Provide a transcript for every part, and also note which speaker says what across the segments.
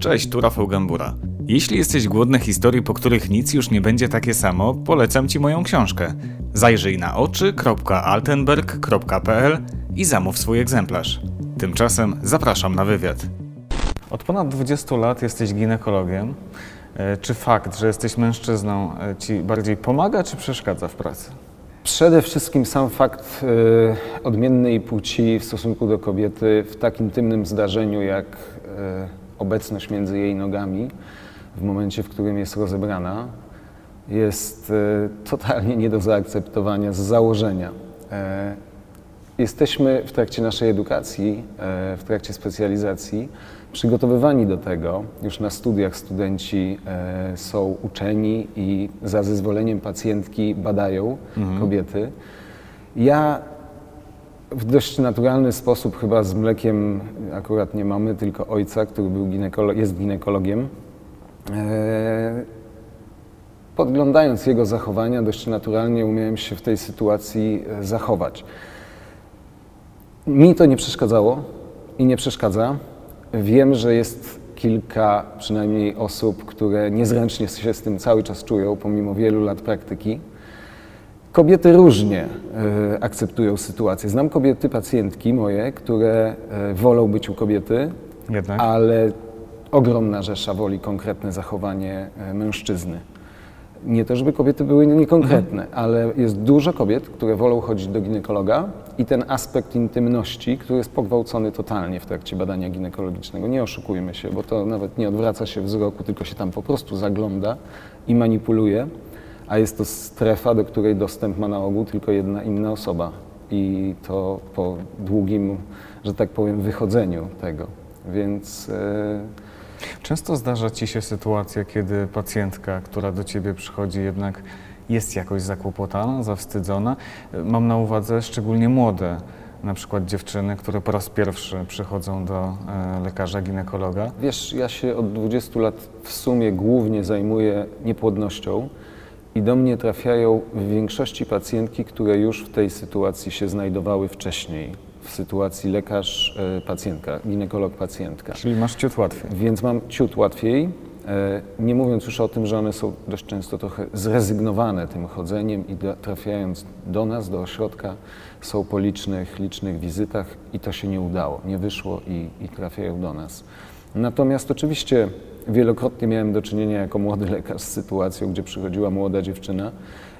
Speaker 1: Cześć, tu Rafał Gambura. Jeśli jesteś głodny historii, po których nic już nie będzie takie samo, polecam Ci moją książkę. Zajrzyj na oczy.altenberg.pl i zamów swój egzemplarz. Tymczasem zapraszam na wywiad. Od ponad 20 lat jesteś ginekologiem. E, Czy fakt, że jesteś mężczyzną e, Ci bardziej pomaga, czy przeszkadza w pracy?
Speaker 2: Przede wszystkim sam fakt e, odmiennej płci w stosunku do kobiety w tak intymnym zdarzeniu jak obecność między jej nogami w momencie, w którym jest rozebrana, jest e, totalnie nie do zaakceptowania z założenia. E, Jesteśmy w trakcie naszej edukacji, e, w trakcie specjalizacji przygotowywani do tego. Już na studiach studenci są uczeni i za zezwoleniem pacjentki badają kobiety. Ja w dość naturalny sposób, chyba z mlekiem akurat nie mamy, tylko ojca, który był ginekolo- jest ginekologiem. E, podglądając jego zachowania, dość naturalnie umiałem się w tej sytuacji e, zachować. Mi to nie przeszkadzało i nie przeszkadza. Wiem, że jest kilka przynajmniej osób, które niezręcznie się z tym cały czas czują, pomimo wielu lat praktyki. Kobiety różnie e, akceptują sytuację. Znam kobiety, pacjentki moje, które e, wolą być u kobiety,
Speaker 1: Jednak?
Speaker 2: ale ogromna rzesza woli konkretne zachowanie e, mężczyzny. Nie to, żeby kobiety były niekonkretne, ale jest dużo kobiet, które wolą chodzić do ginekologa i ten aspekt intymności, który jest pogwałcony totalnie w trakcie badania ginekologicznego. Nie oszukujmy się, bo to nawet nie odwraca się wzroku, tylko się tam po prostu zagląda i manipuluje, a jest to strefa, do której dostęp ma na ogół tylko jedna inna osoba. I to po długim, że tak powiem, wychodzeniu tego. Więc e,
Speaker 1: Często zdarza Ci się sytuacja, kiedy pacjentka, która do Ciebie przychodzi, jednak jest jakoś zakłopotana, zawstydzona. Mam na uwadze szczególnie młode, na przykład dziewczyny, które po raz pierwszy przychodzą do e, lekarza ginekologa.
Speaker 2: Wiesz, ja się od 20 lat w sumie głównie zajmuję niepłodnością i do mnie trafiają w większości pacjentki, które już w tej sytuacji się znajdowały wcześniej. W sytuacji lekarz-pacjentka, ginekolog-pacjentka.
Speaker 1: Czyli masz ciut łatwiej.
Speaker 2: Więc mam ciut łatwiej. e, Nie mówiąc już o tym, że one są dość często trochę zrezygnowane tym chodzeniem i trafiając do nas, do ośrodka, są po licznych, licznych wizytach i to się nie udało, nie wyszło i, i trafiają do nas. Natomiast oczywiście wielokrotnie miałem do czynienia jako młody lekarz z sytuacją, gdzie przychodziła młoda dziewczyna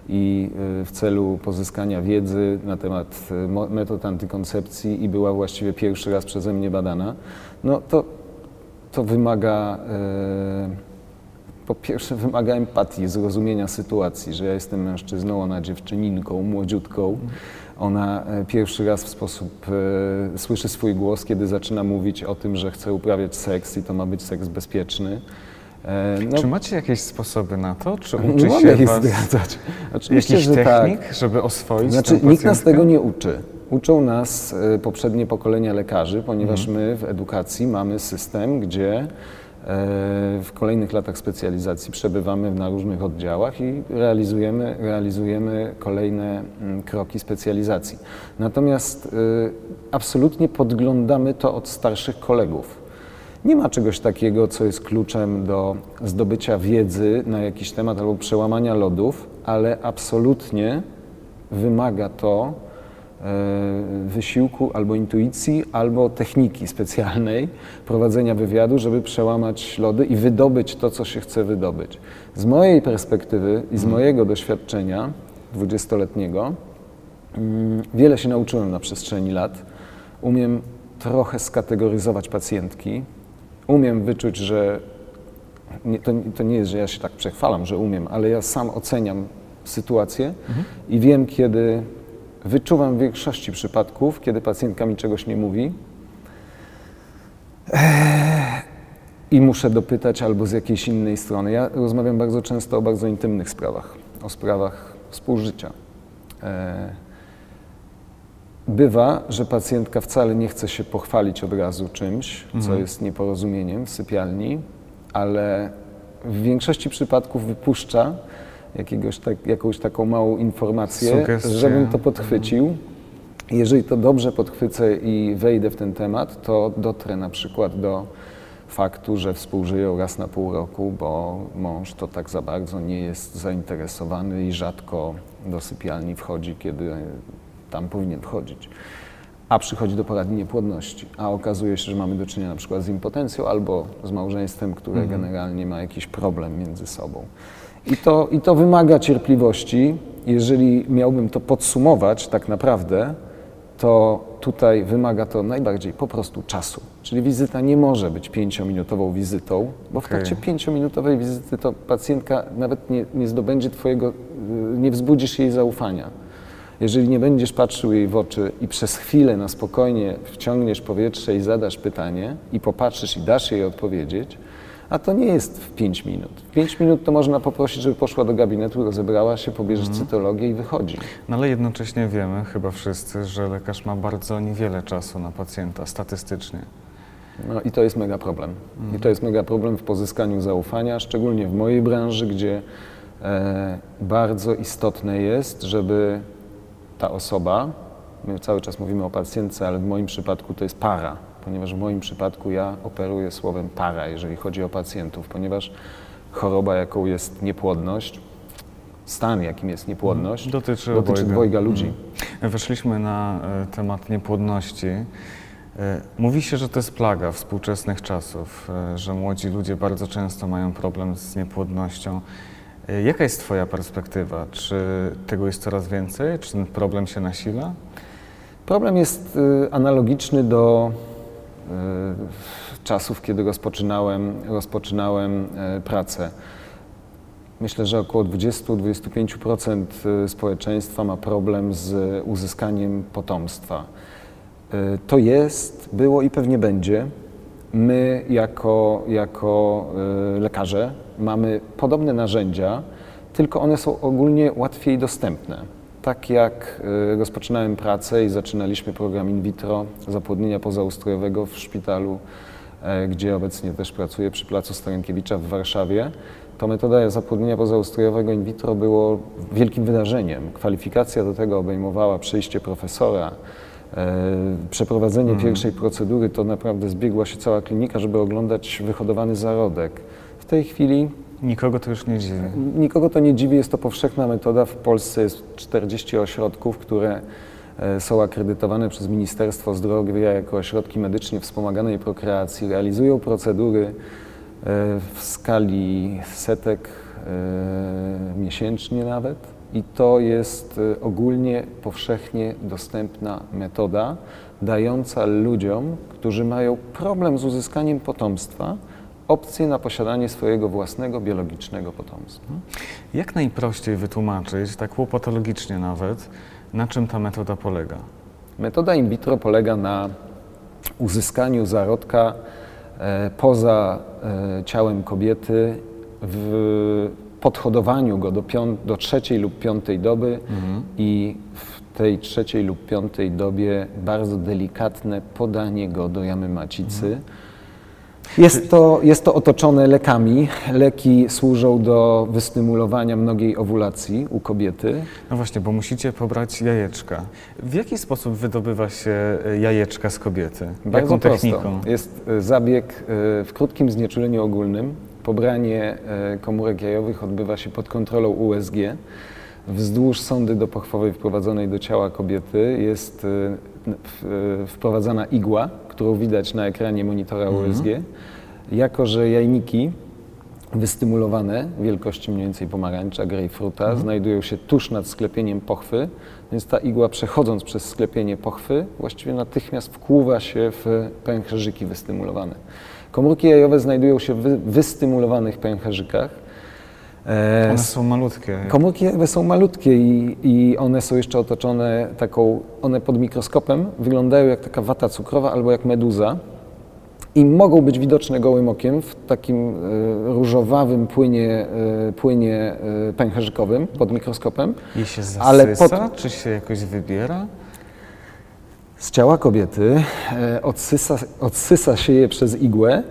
Speaker 2: i y, w celu pozyskania wiedzy na temat y, metod antykoncepcji i była właściwie pierwszy raz przeze mnie badana, no to to wymaga, e, po pierwsze wymaga empatii, zrozumienia sytuacji, że ja jestem mężczyzną, ona dziewczyninką, młodziutką. Ona e, pierwszy raz w sposób, e, słyszy swój głos, kiedy zaczyna mówić o tym, że chce uprawiać seks i to ma być seks bezpieczny. E, no,
Speaker 1: Czy macie jakieś sposoby na to? Czy
Speaker 2: nie
Speaker 1: uczy
Speaker 2: mogę
Speaker 1: się was
Speaker 2: zdradzać. Oczywiście,
Speaker 1: jakiś
Speaker 2: że tak.
Speaker 1: technik, żeby oswoić
Speaker 2: Znaczy, nikt nas tego nie uczy. Uczą nas poprzednie pokolenia lekarzy, ponieważ my w edukacji mamy system, gdzie w kolejnych latach specjalizacji przebywamy na różnych oddziałach i realizujemy, realizujemy kolejne mm, kroki specjalizacji. Natomiast e, absolutnie podglądamy to od starszych kolegów. Nie ma czegoś takiego, co jest kluczem do zdobycia wiedzy na jakiś temat albo przełamania lodów, ale absolutnie wymaga to e, wysiłku albo intuicji, albo techniki specjalnej prowadzenia wywiadu, żeby przełamać lody i wydobyć to, co się chce wydobyć. Z mojej perspektywy i z mojego doświadczenia dwudziestoletniego mm, wiele się nauczyłem na przestrzeni lat. Umiem trochę skategoryzować pacjentki. Umiem wyczuć, że nie, to, to nie jest, że ja się tak przechwalam, że umiem, ale ja sam oceniam sytuację i wiem, kiedy wyczuwam w większości przypadków, kiedy pacjentka mi czegoś nie mówi i muszę dopytać albo z jakiejś innej strony. Ja rozmawiam bardzo często o bardzo intymnych sprawach, o sprawach współżycia. Eee, Bywa, że pacjentka wcale nie chce się pochwalić od razu czymś, co jest nieporozumieniem w sypialni, ale w większości przypadków wypuszcza jakiegoś tak, jakąś taką małą informację,
Speaker 1: Sugestię.
Speaker 2: żebym to podchwycił. Jeżeli to dobrze podchwycę i wejdę w ten temat, to dotrę na przykład do faktu, że współżyją raz na pół roku, bo mąż to tak za bardzo nie jest zainteresowany i rzadko do sypialni wchodzi, kiedy tam powinien wchodzić. A przychodzi do poradni niepłodności, a okazuje się, że mamy do czynienia na przykład z impotencją albo z małżeństwem, które
Speaker 1: Mhm.
Speaker 2: generalnie ma jakiś problem między sobą. I to, I to wymaga cierpliwości. Jeżeli miałbym to podsumować tak naprawdę, to tutaj wymaga to najbardziej po prostu czasu. Czyli wizyta nie może być pięciominutową wizytą, bo w trakcie pięciominutowej wizyty to pacjentka nawet nie, nie zdobędzie twojego, y, nie wzbudzisz jej zaufania. Jeżeli nie będziesz patrzył jej w oczy i przez chwilę na spokojnie wciągniesz powietrze i zadasz pytanie i popatrzysz i dasz jej odpowiedzieć, a to nie jest w 5 minut. W 5 minut to można poprosić, żeby poszła do gabinetu, rozebrała się, pobierzesz cytologię i wychodzi.
Speaker 1: No ale jednocześnie wiemy, chyba wszyscy, że lekarz ma bardzo niewiele czasu na pacjenta statystycznie.
Speaker 2: No i to jest mega problem. I to jest mega problem w pozyskaniu zaufania, szczególnie w mojej branży, gdzie e, bardzo istotne jest, żeby ta osoba, my cały czas mówimy o pacjentce, ale w moim przypadku to jest para, ponieważ w moim przypadku ja operuję słowem para, jeżeli chodzi o pacjentów, ponieważ choroba, jaką jest niepłodność, stan, jakim jest niepłodność,
Speaker 1: Dotyczy,
Speaker 2: dotyczy
Speaker 1: obojga.
Speaker 2: dwojga ludzi.
Speaker 1: Weszliśmy na e, temat niepłodności. E, Mówi się, że to jest plaga współczesnych czasów, e, że młodzi ludzie bardzo często mają problem z niepłodnością. Jaka jest Twoja perspektywa? Czy tego jest coraz więcej? Czy ten problem się nasila?
Speaker 2: Problem jest y, analogiczny do czasów, kiedy rozpoczynałem, rozpoczynałem y, pracę. Myślę, że około 20-25% y, społeczeństwa ma problem z uzyskaniem potomstwa. To jest, było i pewnie będzie. My, jako, jako lekarze, mamy podobne narzędzia, tylko one są ogólnie łatwiej dostępne. Tak jak y, rozpoczynałem pracę i zaczynaliśmy program in vitro zapłodnienia pozaustrojowego w szpitalu, e, gdzie obecnie też pracuję przy Placu Starenkiewicza w Warszawie, to metoda zapłodnienia pozaustrojowego in vitro było wielkim wydarzeniem. Kwalifikacja do tego obejmowała przyjście profesora, e, przeprowadzenie pierwszej procedury, to naprawdę zbiegła się cała klinika, żeby oglądać wyhodowany zarodek. W tej chwili
Speaker 1: Nikogo to już nie dziwi.
Speaker 2: Nikogo to nie dziwi, jest to powszechna metoda. W Polsce jest 40 ośrodków, które e, są akredytowane przez Ministerstwo Zdrowia jako ośrodki medycznie wspomaganej prokreacji. Realizują procedury e, w skali setek e, miesięcznie nawet. I to jest ogólnie powszechnie dostępna metoda, dająca ludziom, którzy mają problem z uzyskaniem potomstwa, opcję na posiadanie swojego własnego biologicznego potomstwa.
Speaker 1: Jak najprościej wytłumaczyć, tak łopatologicznie nawet, na czym ta metoda polega?
Speaker 2: Metoda in vitro polega na uzyskaniu zarodka e, poza e, ciałem kobiety, w podhodowaniu go do, do trzeciej lub piątej doby i w tej trzeciej lub piątej dobie bardzo delikatne podanie go do jamy macicy. Jest to, jest to otoczone lekami. Leki służą do wystymulowania mnogiej owulacji u kobiety.
Speaker 1: No właśnie, bo musicie pobrać jajeczka. W jaki sposób wydobywa się e, jajeczka z kobiety? Jaką techniką?
Speaker 2: Jest e, zabieg e, w krótkim znieczuleniu ogólnym. Pobranie komórek jajowych odbywa się pod kontrolą USG. Wzdłuż sondy dopochwowej wprowadzonej do ciała kobiety jest wprowadzana igła, którą widać na ekranie monitora USG. Jako, że jajniki wystymulowane wielkości mniej więcej pomarańcza, grejpfruta, znajdują się tuż nad sklepieniem pochwy, więc ta igła przechodząc przez sklepienie pochwy właściwie natychmiast wkłuwa się w pęcherzyki wystymulowane. Komórki jajowe znajdują się w wy- wystymulowanych pęcherzykach. E,
Speaker 1: One są malutkie.
Speaker 2: Komórki są malutkie i, i one są jeszcze otoczone taką, one pod mikroskopem wyglądają jak taka wata cukrowa albo jak meduza i mogą być widoczne gołym okiem w takim e, różowawym płynie, e, płynie pęcherzykowym pod mikroskopem.
Speaker 1: I się zasysa,
Speaker 2: Ale pod-
Speaker 1: czy się jakoś wybiera?
Speaker 2: Z ciała kobiety odsysa, odsysa się je przez igłę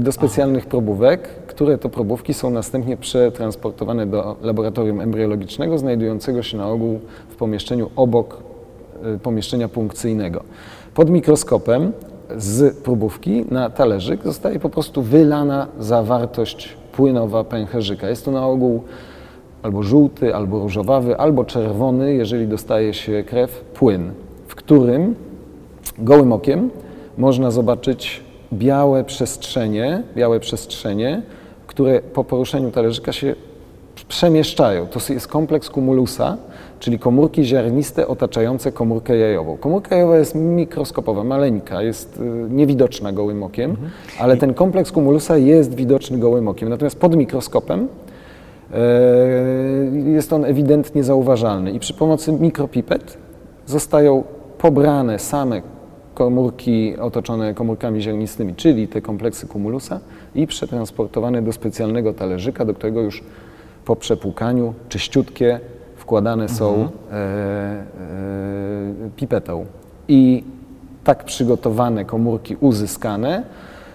Speaker 2: do specjalnych probówek, które to probówki są następnie przetransportowane do laboratorium embriologicznego, znajdującego się na ogół w pomieszczeniu obok e, pomieszczenia punkcyjnego. Pod mikroskopem z próbówki na talerzyk zostaje po prostu wylana zawartość płynowa pęcherzyka. Jest to na ogół albo żółty, albo różowawy, albo czerwony, jeżeli dostaje się krew, płyn, w którym gołym okiem można zobaczyć białe przestrzenie, białe przestrzenie, które po poruszeniu talerzyka się przemieszczają. To jest kompleks kumulusa, czyli komórki ziarniste otaczające komórkę jajową. Komórka jajowa jest mikroskopowa, maleńka, jest y, niewidoczna gołym okiem, mhm. ale ten kompleks kumulusa jest widoczny gołym okiem. Natomiast pod mikroskopem e, jest on ewidentnie zauważalny i przy pomocy mikropipet zostają pobrane same komórki otoczone komórkami ziarnistymi, czyli te kompleksy kumulusa i przetransportowane do specjalnego talerzyka, do którego już po przepłukaniu czyściutkie wkładane są mhm. e, e, pipetą. I tak przygotowane komórki uzyskane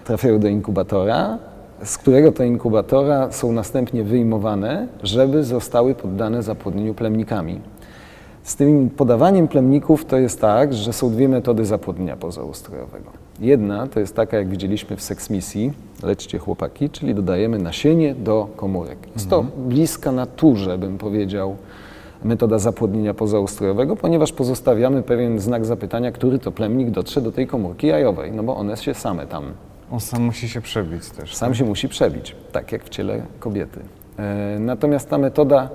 Speaker 2: trafiają do inkubatora, z którego to inkubatora są następnie wyjmowane, żeby zostały poddane zapłodnieniu plemnikami. Z tym podawaniem plemników to jest tak, że są dwie metody zapłodnienia pozaustrojowego. Jedna to jest taka, jak widzieliśmy w seksmisji, leczcie chłopaki, czyli dodajemy nasienie do komórek. Jest to mhm. bliska naturze, bym powiedział, metoda zapłodnienia pozaustrojowego, ponieważ pozostawiamy pewien znak zapytania, który to plemnik dotrze do tej komórki jajowej, no bo one się same tam.
Speaker 1: On sam musi się przebić też.
Speaker 2: Sam tak? się musi przebić, tak jak w ciele kobiety. E, natomiast ta metoda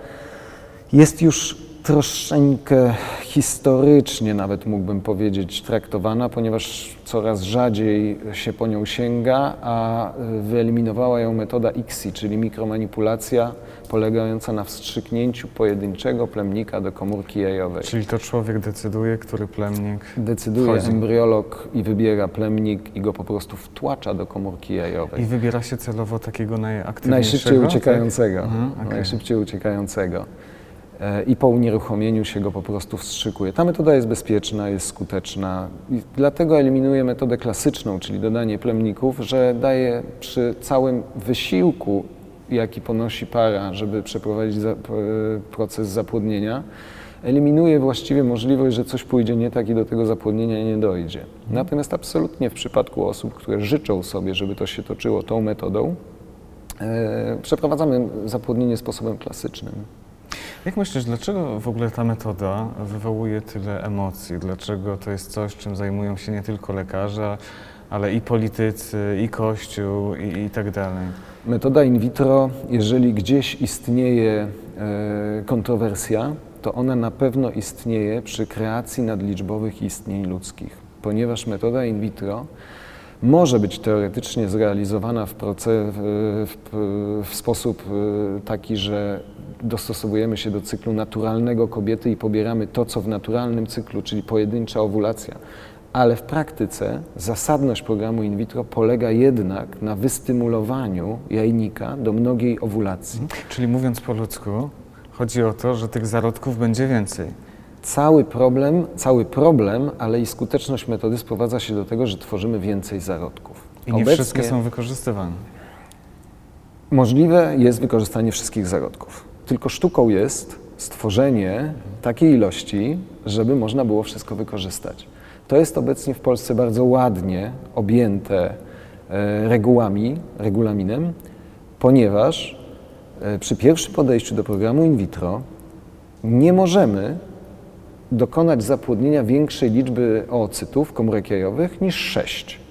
Speaker 2: jest już troszeczkę historycznie nawet mógłbym powiedzieć traktowana, ponieważ coraz rzadziej się po nią sięga, a wyeliminowała ją metoda ICSI, czyli mikromanipulacja polegająca na wstrzyknięciu pojedynczego plemnika do komórki jajowej.
Speaker 1: Czyli to człowiek decyduje, który plemnik
Speaker 2: Decyduje wchodzi. embryolog i wybiera plemnik i go po prostu wtłacza do komórki jajowej.
Speaker 1: I wybiera się celowo takiego najaktywniejszego?
Speaker 2: Najszybciej uciekającego. Tak? Mhm, okay. Najszybciej uciekającego i po unieruchomieniu się go po prostu wstrzykuje. Ta metoda jest bezpieczna, jest skuteczna i dlatego eliminuję metodę klasyczną, czyli dodanie plemników, że daje przy całym wysiłku, jaki ponosi para, żeby przeprowadzić za, proces zapłodnienia, eliminuje właściwie możliwość, że coś pójdzie nie tak i do tego zapłodnienia nie dojdzie. Natomiast absolutnie w przypadku osób, które życzą sobie, żeby to się toczyło tą metodą, e, przeprowadzamy zapłodnienie sposobem klasycznym.
Speaker 1: Jak myślisz, dlaczego w ogóle ta metoda wywołuje tyle emocji? Dlaczego to jest coś, czym zajmują się nie tylko lekarze, ale i politycy, i Kościół, i, i tak dalej?
Speaker 2: Metoda in vitro, jeżeli gdzieś istnieje e, kontrowersja, to ona na pewno istnieje przy kreacji nadliczbowych istnień ludzkich, ponieważ metoda in vitro może być teoretycznie zrealizowana w, proces, w, w, sposób e, taki, że dostosowujemy się do cyklu naturalnego kobiety i pobieramy to, co w naturalnym cyklu, czyli pojedyncza owulacja. Ale w praktyce zasadność programu in vitro polega jednak na wystymulowaniu jajnika do mnogiej owulacji. Mhm.
Speaker 1: Czyli mówiąc po ludzku, chodzi o to, że tych zarodków będzie więcej.
Speaker 2: Cały problem, cały problem, ale i skuteczność metody sprowadza się do tego, że tworzymy więcej zarodków.
Speaker 1: I nie Obecnie wszystkie są wykorzystywane.
Speaker 2: Możliwe jest wykorzystanie wszystkich zarodków. Tylko sztuką jest stworzenie takiej ilości, żeby można było wszystko wykorzystać. To jest obecnie w Polsce bardzo ładnie objęte e, regułami, regulaminem, ponieważ e, przy pierwszym podejściu do programu in vitro nie możemy dokonać zapłodnienia większej liczby oocytów, komórek jajowych niż 6.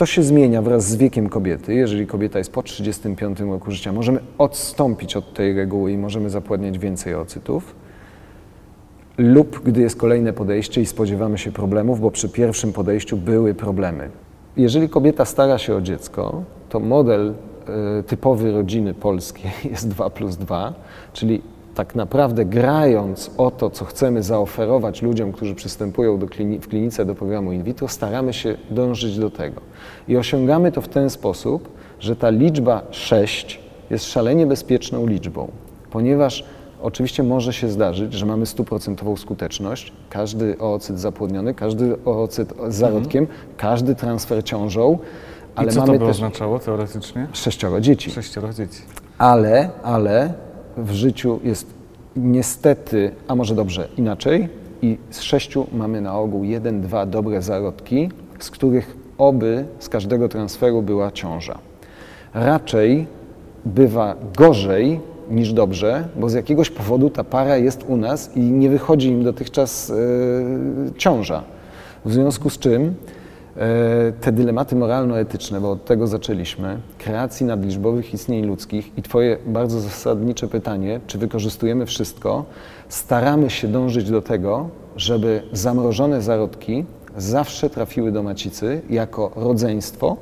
Speaker 2: To się zmienia wraz z wiekiem kobiety. Jeżeli kobieta jest po 35 roku życia, możemy odstąpić od tej reguły i możemy zapładniać więcej ocytów. Lub gdy jest kolejne podejście i spodziewamy się problemów, bo przy pierwszym podejściu były problemy. Jeżeli kobieta stara się o dziecko, to model y, typowy rodziny polskiej jest 2 plus 2, czyli tak naprawdę grając o to, co chcemy zaoferować ludziom, którzy przystępują do klini w klinice do programu in vitro, staramy się dążyć do tego. I osiągamy to w ten sposób, że ta liczba 6 jest szalenie bezpieczną liczbą, ponieważ oczywiście może się zdarzyć, że mamy stuprocentową skuteczność, każdy oocyt zapłodniony, każdy oocyt z zarodkiem, mhm. każdy transfer ciążą,
Speaker 1: ale I co mamy to by oznaczało teoretycznie?
Speaker 2: Sześcioro dzieci.
Speaker 1: Sześcioro dzieci.
Speaker 2: Ale, ale w życiu jest niestety, a może dobrze inaczej, i z sześciu mamy na ogół jeden, dwa dobre zarodki, z których oby z każdego transferu była ciąża. Raczej bywa gorzej niż dobrze, bo z jakiegoś powodu ta para jest u nas i nie wychodzi im dotychczas yy, ciąża. W związku z czym te dylematy moralno-etyczne, bo od tego zaczęliśmy, kreacji nadliczbowych istnień ludzkich i Twoje bardzo zasadnicze pytanie, czy wykorzystujemy wszystko, staramy się dążyć do tego, żeby zamrożone zarodki zawsze trafiły do macicy jako rodzeństwo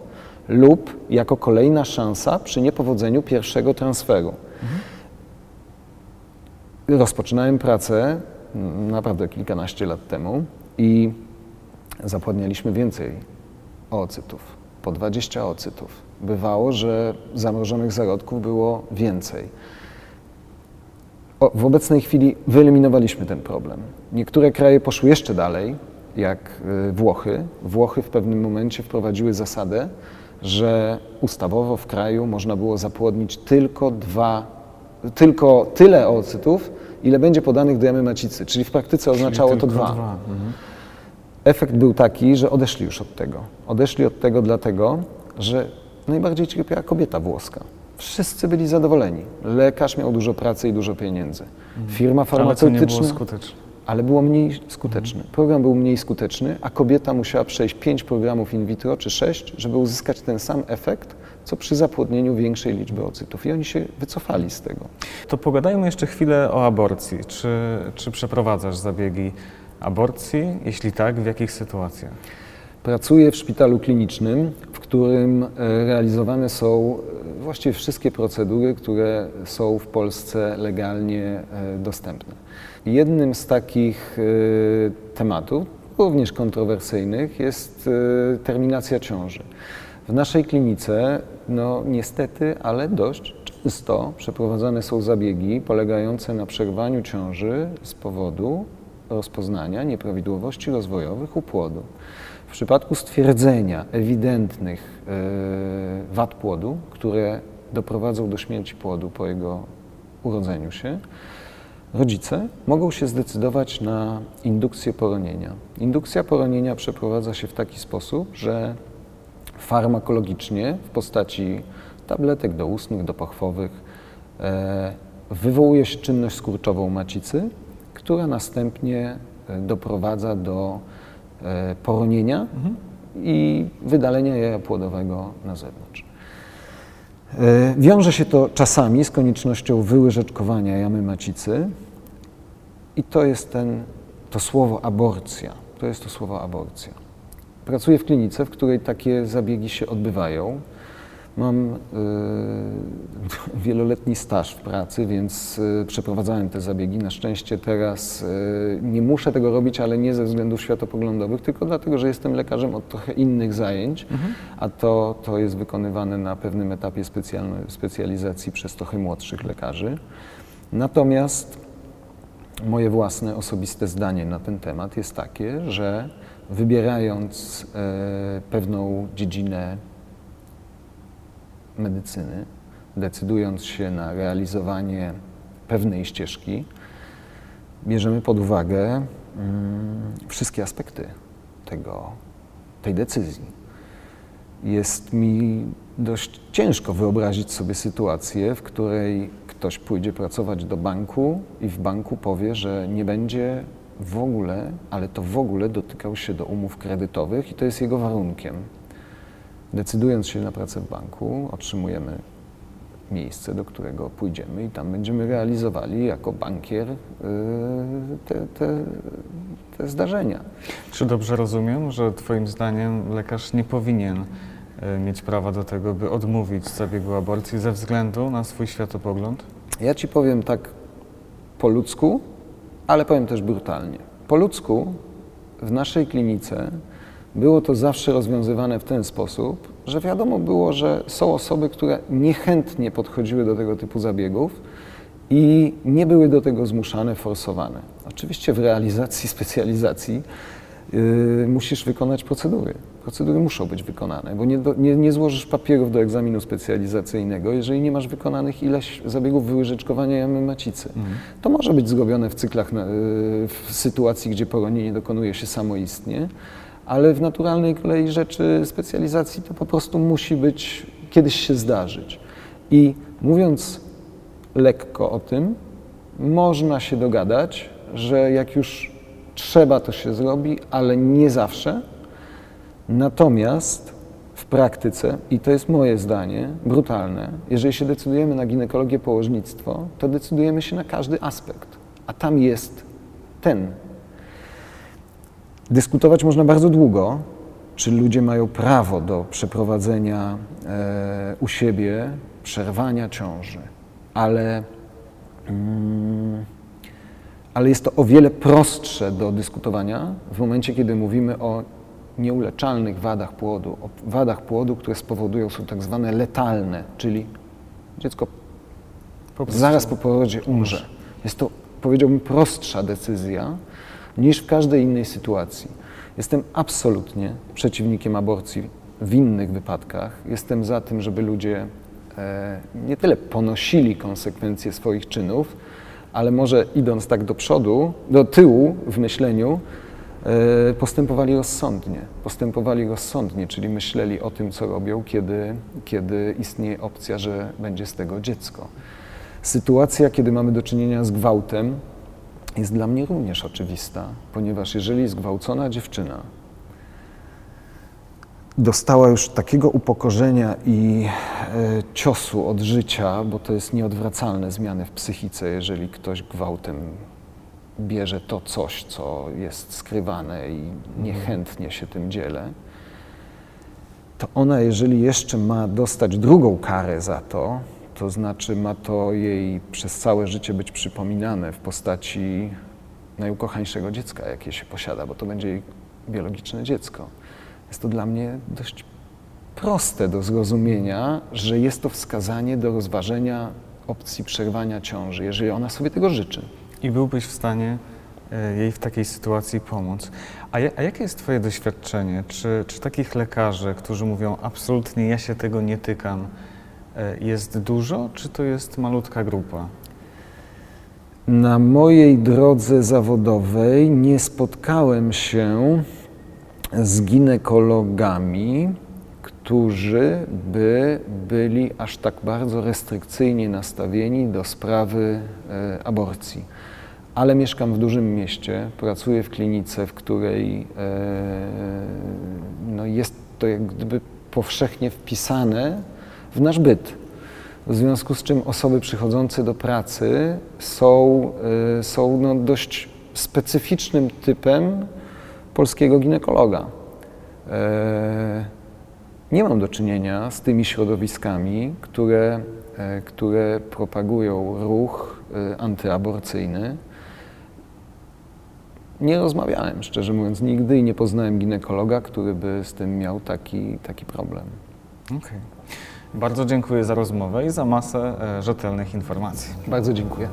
Speaker 2: lub jako kolejna szansa przy niepowodzeniu pierwszego transferu. Mhm. Rozpoczynałem pracę naprawdę kilkanaście lat temu i zapładnialiśmy więcej oocytów, po 20 oocytów. Bywało, że zamrożonych zarodków było więcej. O, w obecnej chwili wyeliminowaliśmy ten problem. Niektóre kraje poszły jeszcze dalej, jak y, Włochy. Włochy w pewnym momencie wprowadziły zasadę, że ustawowo w kraju można było zapłodnić tylko dwa, tylko tyle oocytów, ile będzie podanych do jamy macicy, czyli w praktyce oznaczało to dwa. dwa. Mhm efekt był taki, że odeszli już od tego. Odeszli od tego dlatego, że najbardziej cierpiała kobieta włoska. Wszyscy byli zadowoleni. Lekarz miał dużo pracy i dużo pieniędzy. Mhm. Firma farmaceutyczna. Ale było. Ale było mniej skuteczny. Program był mniej skuteczny, a kobieta musiała przejść 5 programów in vitro czy 6, żeby uzyskać ten sam efekt, co przy zapłodnieniu większej liczby ocytów. I oni się wycofali z tego.
Speaker 1: To pogadajmy jeszcze chwilę o aborcji. Czy, czy przeprowadzasz zabiegi aborcji? Jeśli tak, w jakich sytuacjach?
Speaker 2: Pracuję w szpitalu klinicznym, w którym e, realizowane są e, właściwie wszystkie procedury, które są w Polsce legalnie e, dostępne. Jednym z takich tematów, również kontrowersyjnych, jest terminacja ciąży. W naszej klinice, no niestety, ale dość często przeprowadzane są zabiegi polegające na przerwaniu ciąży z powodu rozpoznania nieprawidłowości rozwojowych u płodu. W przypadku stwierdzenia ewidentnych e, wad płodu, które doprowadzą do śmierci płodu po jego urodzeniu się, rodzice mogą się zdecydować na indukcję poronienia. Indukcja poronienia przeprowadza się w taki sposób, że farmakologicznie w postaci tabletek doustnych, dopochwowych e, wywołuje się czynność skurczową macicy, która następnie e, doprowadza do e, poronienia mhm. i wydalenia jaja płodowego na zewnątrz. E, wiąże się to czasami z koniecznością wyłyżeczkowania jamy macicy i to jest ten, to słowo aborcja. To jest to słowo aborcja. Pracuję w klinice, w której takie zabiegi się odbywają. Mam y, wieloletni staż w pracy, więc y, przeprowadzałem te zabiegi. Na szczęście teraz y, nie muszę tego robić, ale nie ze względów światopoglądowych, tylko dlatego, że jestem lekarzem od trochę innych zajęć, mhm. a to, to jest wykonywane na pewnym etapie specjalizacji przez trochę młodszych lekarzy. Natomiast moje własne, osobiste zdanie na ten temat jest takie, że wybierając pewną dziedzinę medycyny, decydując się na realizowanie pewnej ścieżki, bierzemy pod uwagę mm, wszystkie aspekty tego, tej decyzji. Jest mi dość ciężko wyobrazić sobie sytuację, w której ktoś pójdzie pracować do banku i w banku powie, że nie będzie w ogóle, ale to w ogóle dotykał się do umów kredytowych i to jest jego warunkiem. Decydując się na pracę w banku, otrzymujemy miejsce, do którego pójdziemy i tam będziemy realizowali jako bankier y, te, te, te zdarzenia.
Speaker 1: Czy dobrze rozumiem, że Twoim zdaniem lekarz nie powinien y, mieć prawa do tego, by odmówić zabiegu aborcji ze względu na swój światopogląd?
Speaker 2: Ja Ci powiem tak po ludzku, ale powiem też brutalnie. Po ludzku w naszej klinice było to zawsze rozwiązywane w ten sposób, że wiadomo było, że są osoby, które niechętnie podchodziły do tego typu zabiegów i nie były do tego zmuszane, forsowane. Oczywiście w realizacji specjalizacji yy, musisz wykonać procedury. Procedury muszą być wykonane, bo nie, do, nie, nie, złożysz papierów do egzaminu specjalizacyjnego, jeżeli nie masz wykonanych ileś zabiegów wyłyżeczkowania jamy macicy. Mhm. To może być zrobione w cyklach, yy, w sytuacji, gdzie poronienie dokonuje się samoistnie, ale w naturalnej kolei rzeczy specjalizacji to po prostu musi być, kiedyś się zdarzyć. I mówiąc lekko o tym, można się dogadać, że jak już trzeba, to się zrobi, ale nie zawsze. Natomiast w praktyce, i to jest moje zdanie, brutalne, jeżeli się decydujemy na ginekologię, położnictwo, to decydujemy się na każdy aspekt, a tam jest ten. Dyskutować można bardzo długo, czy ludzie mają prawo do przeprowadzenia e, u siebie przerwania ciąży, ale, mm, ale jest to o wiele prostsze do dyskutowania w momencie, kiedy mówimy o nieuleczalnych wadach płodu, o wadach płodu, które spowodują, są tak zwane letalne, czyli dziecko
Speaker 1: Po
Speaker 2: zaraz po porodzie umrze. Jest to, powiedziałbym, prostsza decyzja niż w każdej innej sytuacji. Jestem absolutnie przeciwnikiem aborcji w innych wypadkach. Jestem za tym, żeby ludzie e, nie tyle ponosili konsekwencje swoich czynów, ale może idąc tak do przodu, do tyłu w myśleniu, e, postępowali rozsądnie. Postępowali rozsądnie, czyli myśleli o tym, co robią, kiedy, kiedy istnieje opcja, że będzie z tego dziecko. Sytuacja, kiedy mamy do czynienia z gwałtem, jest dla mnie również oczywista, ponieważ jeżeli zgwałcona dziewczyna dostała już takiego upokorzenia i e, ciosu od życia, bo to jest nieodwracalne zmiany w psychice, jeżeli ktoś gwałtem bierze to coś, co jest skrywane i niechętnie się tym dzielę, to ona, jeżeli jeszcze ma dostać drugą karę za to, to znaczy ma to jej przez całe życie być przypominane w postaci najukochańszego dziecka, jakie się posiada, bo to będzie jej biologiczne dziecko. Jest to dla mnie dość proste do zrozumienia, że jest to wskazanie do rozważenia opcji przerwania ciąży, jeżeli ona sobie tego życzy.
Speaker 1: I byłbyś w stanie e, jej w takiej sytuacji pomóc. A, ja, a jakie jest Twoje doświadczenie? Czy, czy takich lekarzy, którzy mówią absolutnie ja się tego nie tykam, jest dużo, czy to jest malutka grupa?
Speaker 2: Na mojej drodze zawodowej nie spotkałem się z ginekologami, którzy by byli aż tak bardzo restrykcyjnie nastawieni do sprawy e, aborcji. Ale mieszkam w dużym mieście, pracuję w klinice, w której e, no jest to jak gdyby powszechnie wpisane w nasz byt. W związku z czym osoby przychodzące do pracy są, y, są no dość specyficznym typem polskiego ginekologa. E, Nie mam do czynienia z tymi środowiskami, które, e, które propagują ruch e, antyaborcyjny. Nie rozmawiałem, szczerze mówiąc, nigdy i nie poznałem ginekologa, który by z tym miał taki, taki problem.
Speaker 1: Okej. Bardzo dziękuję za rozmowę i za masę e, rzetelnych informacji.
Speaker 2: Bardzo dziękuję.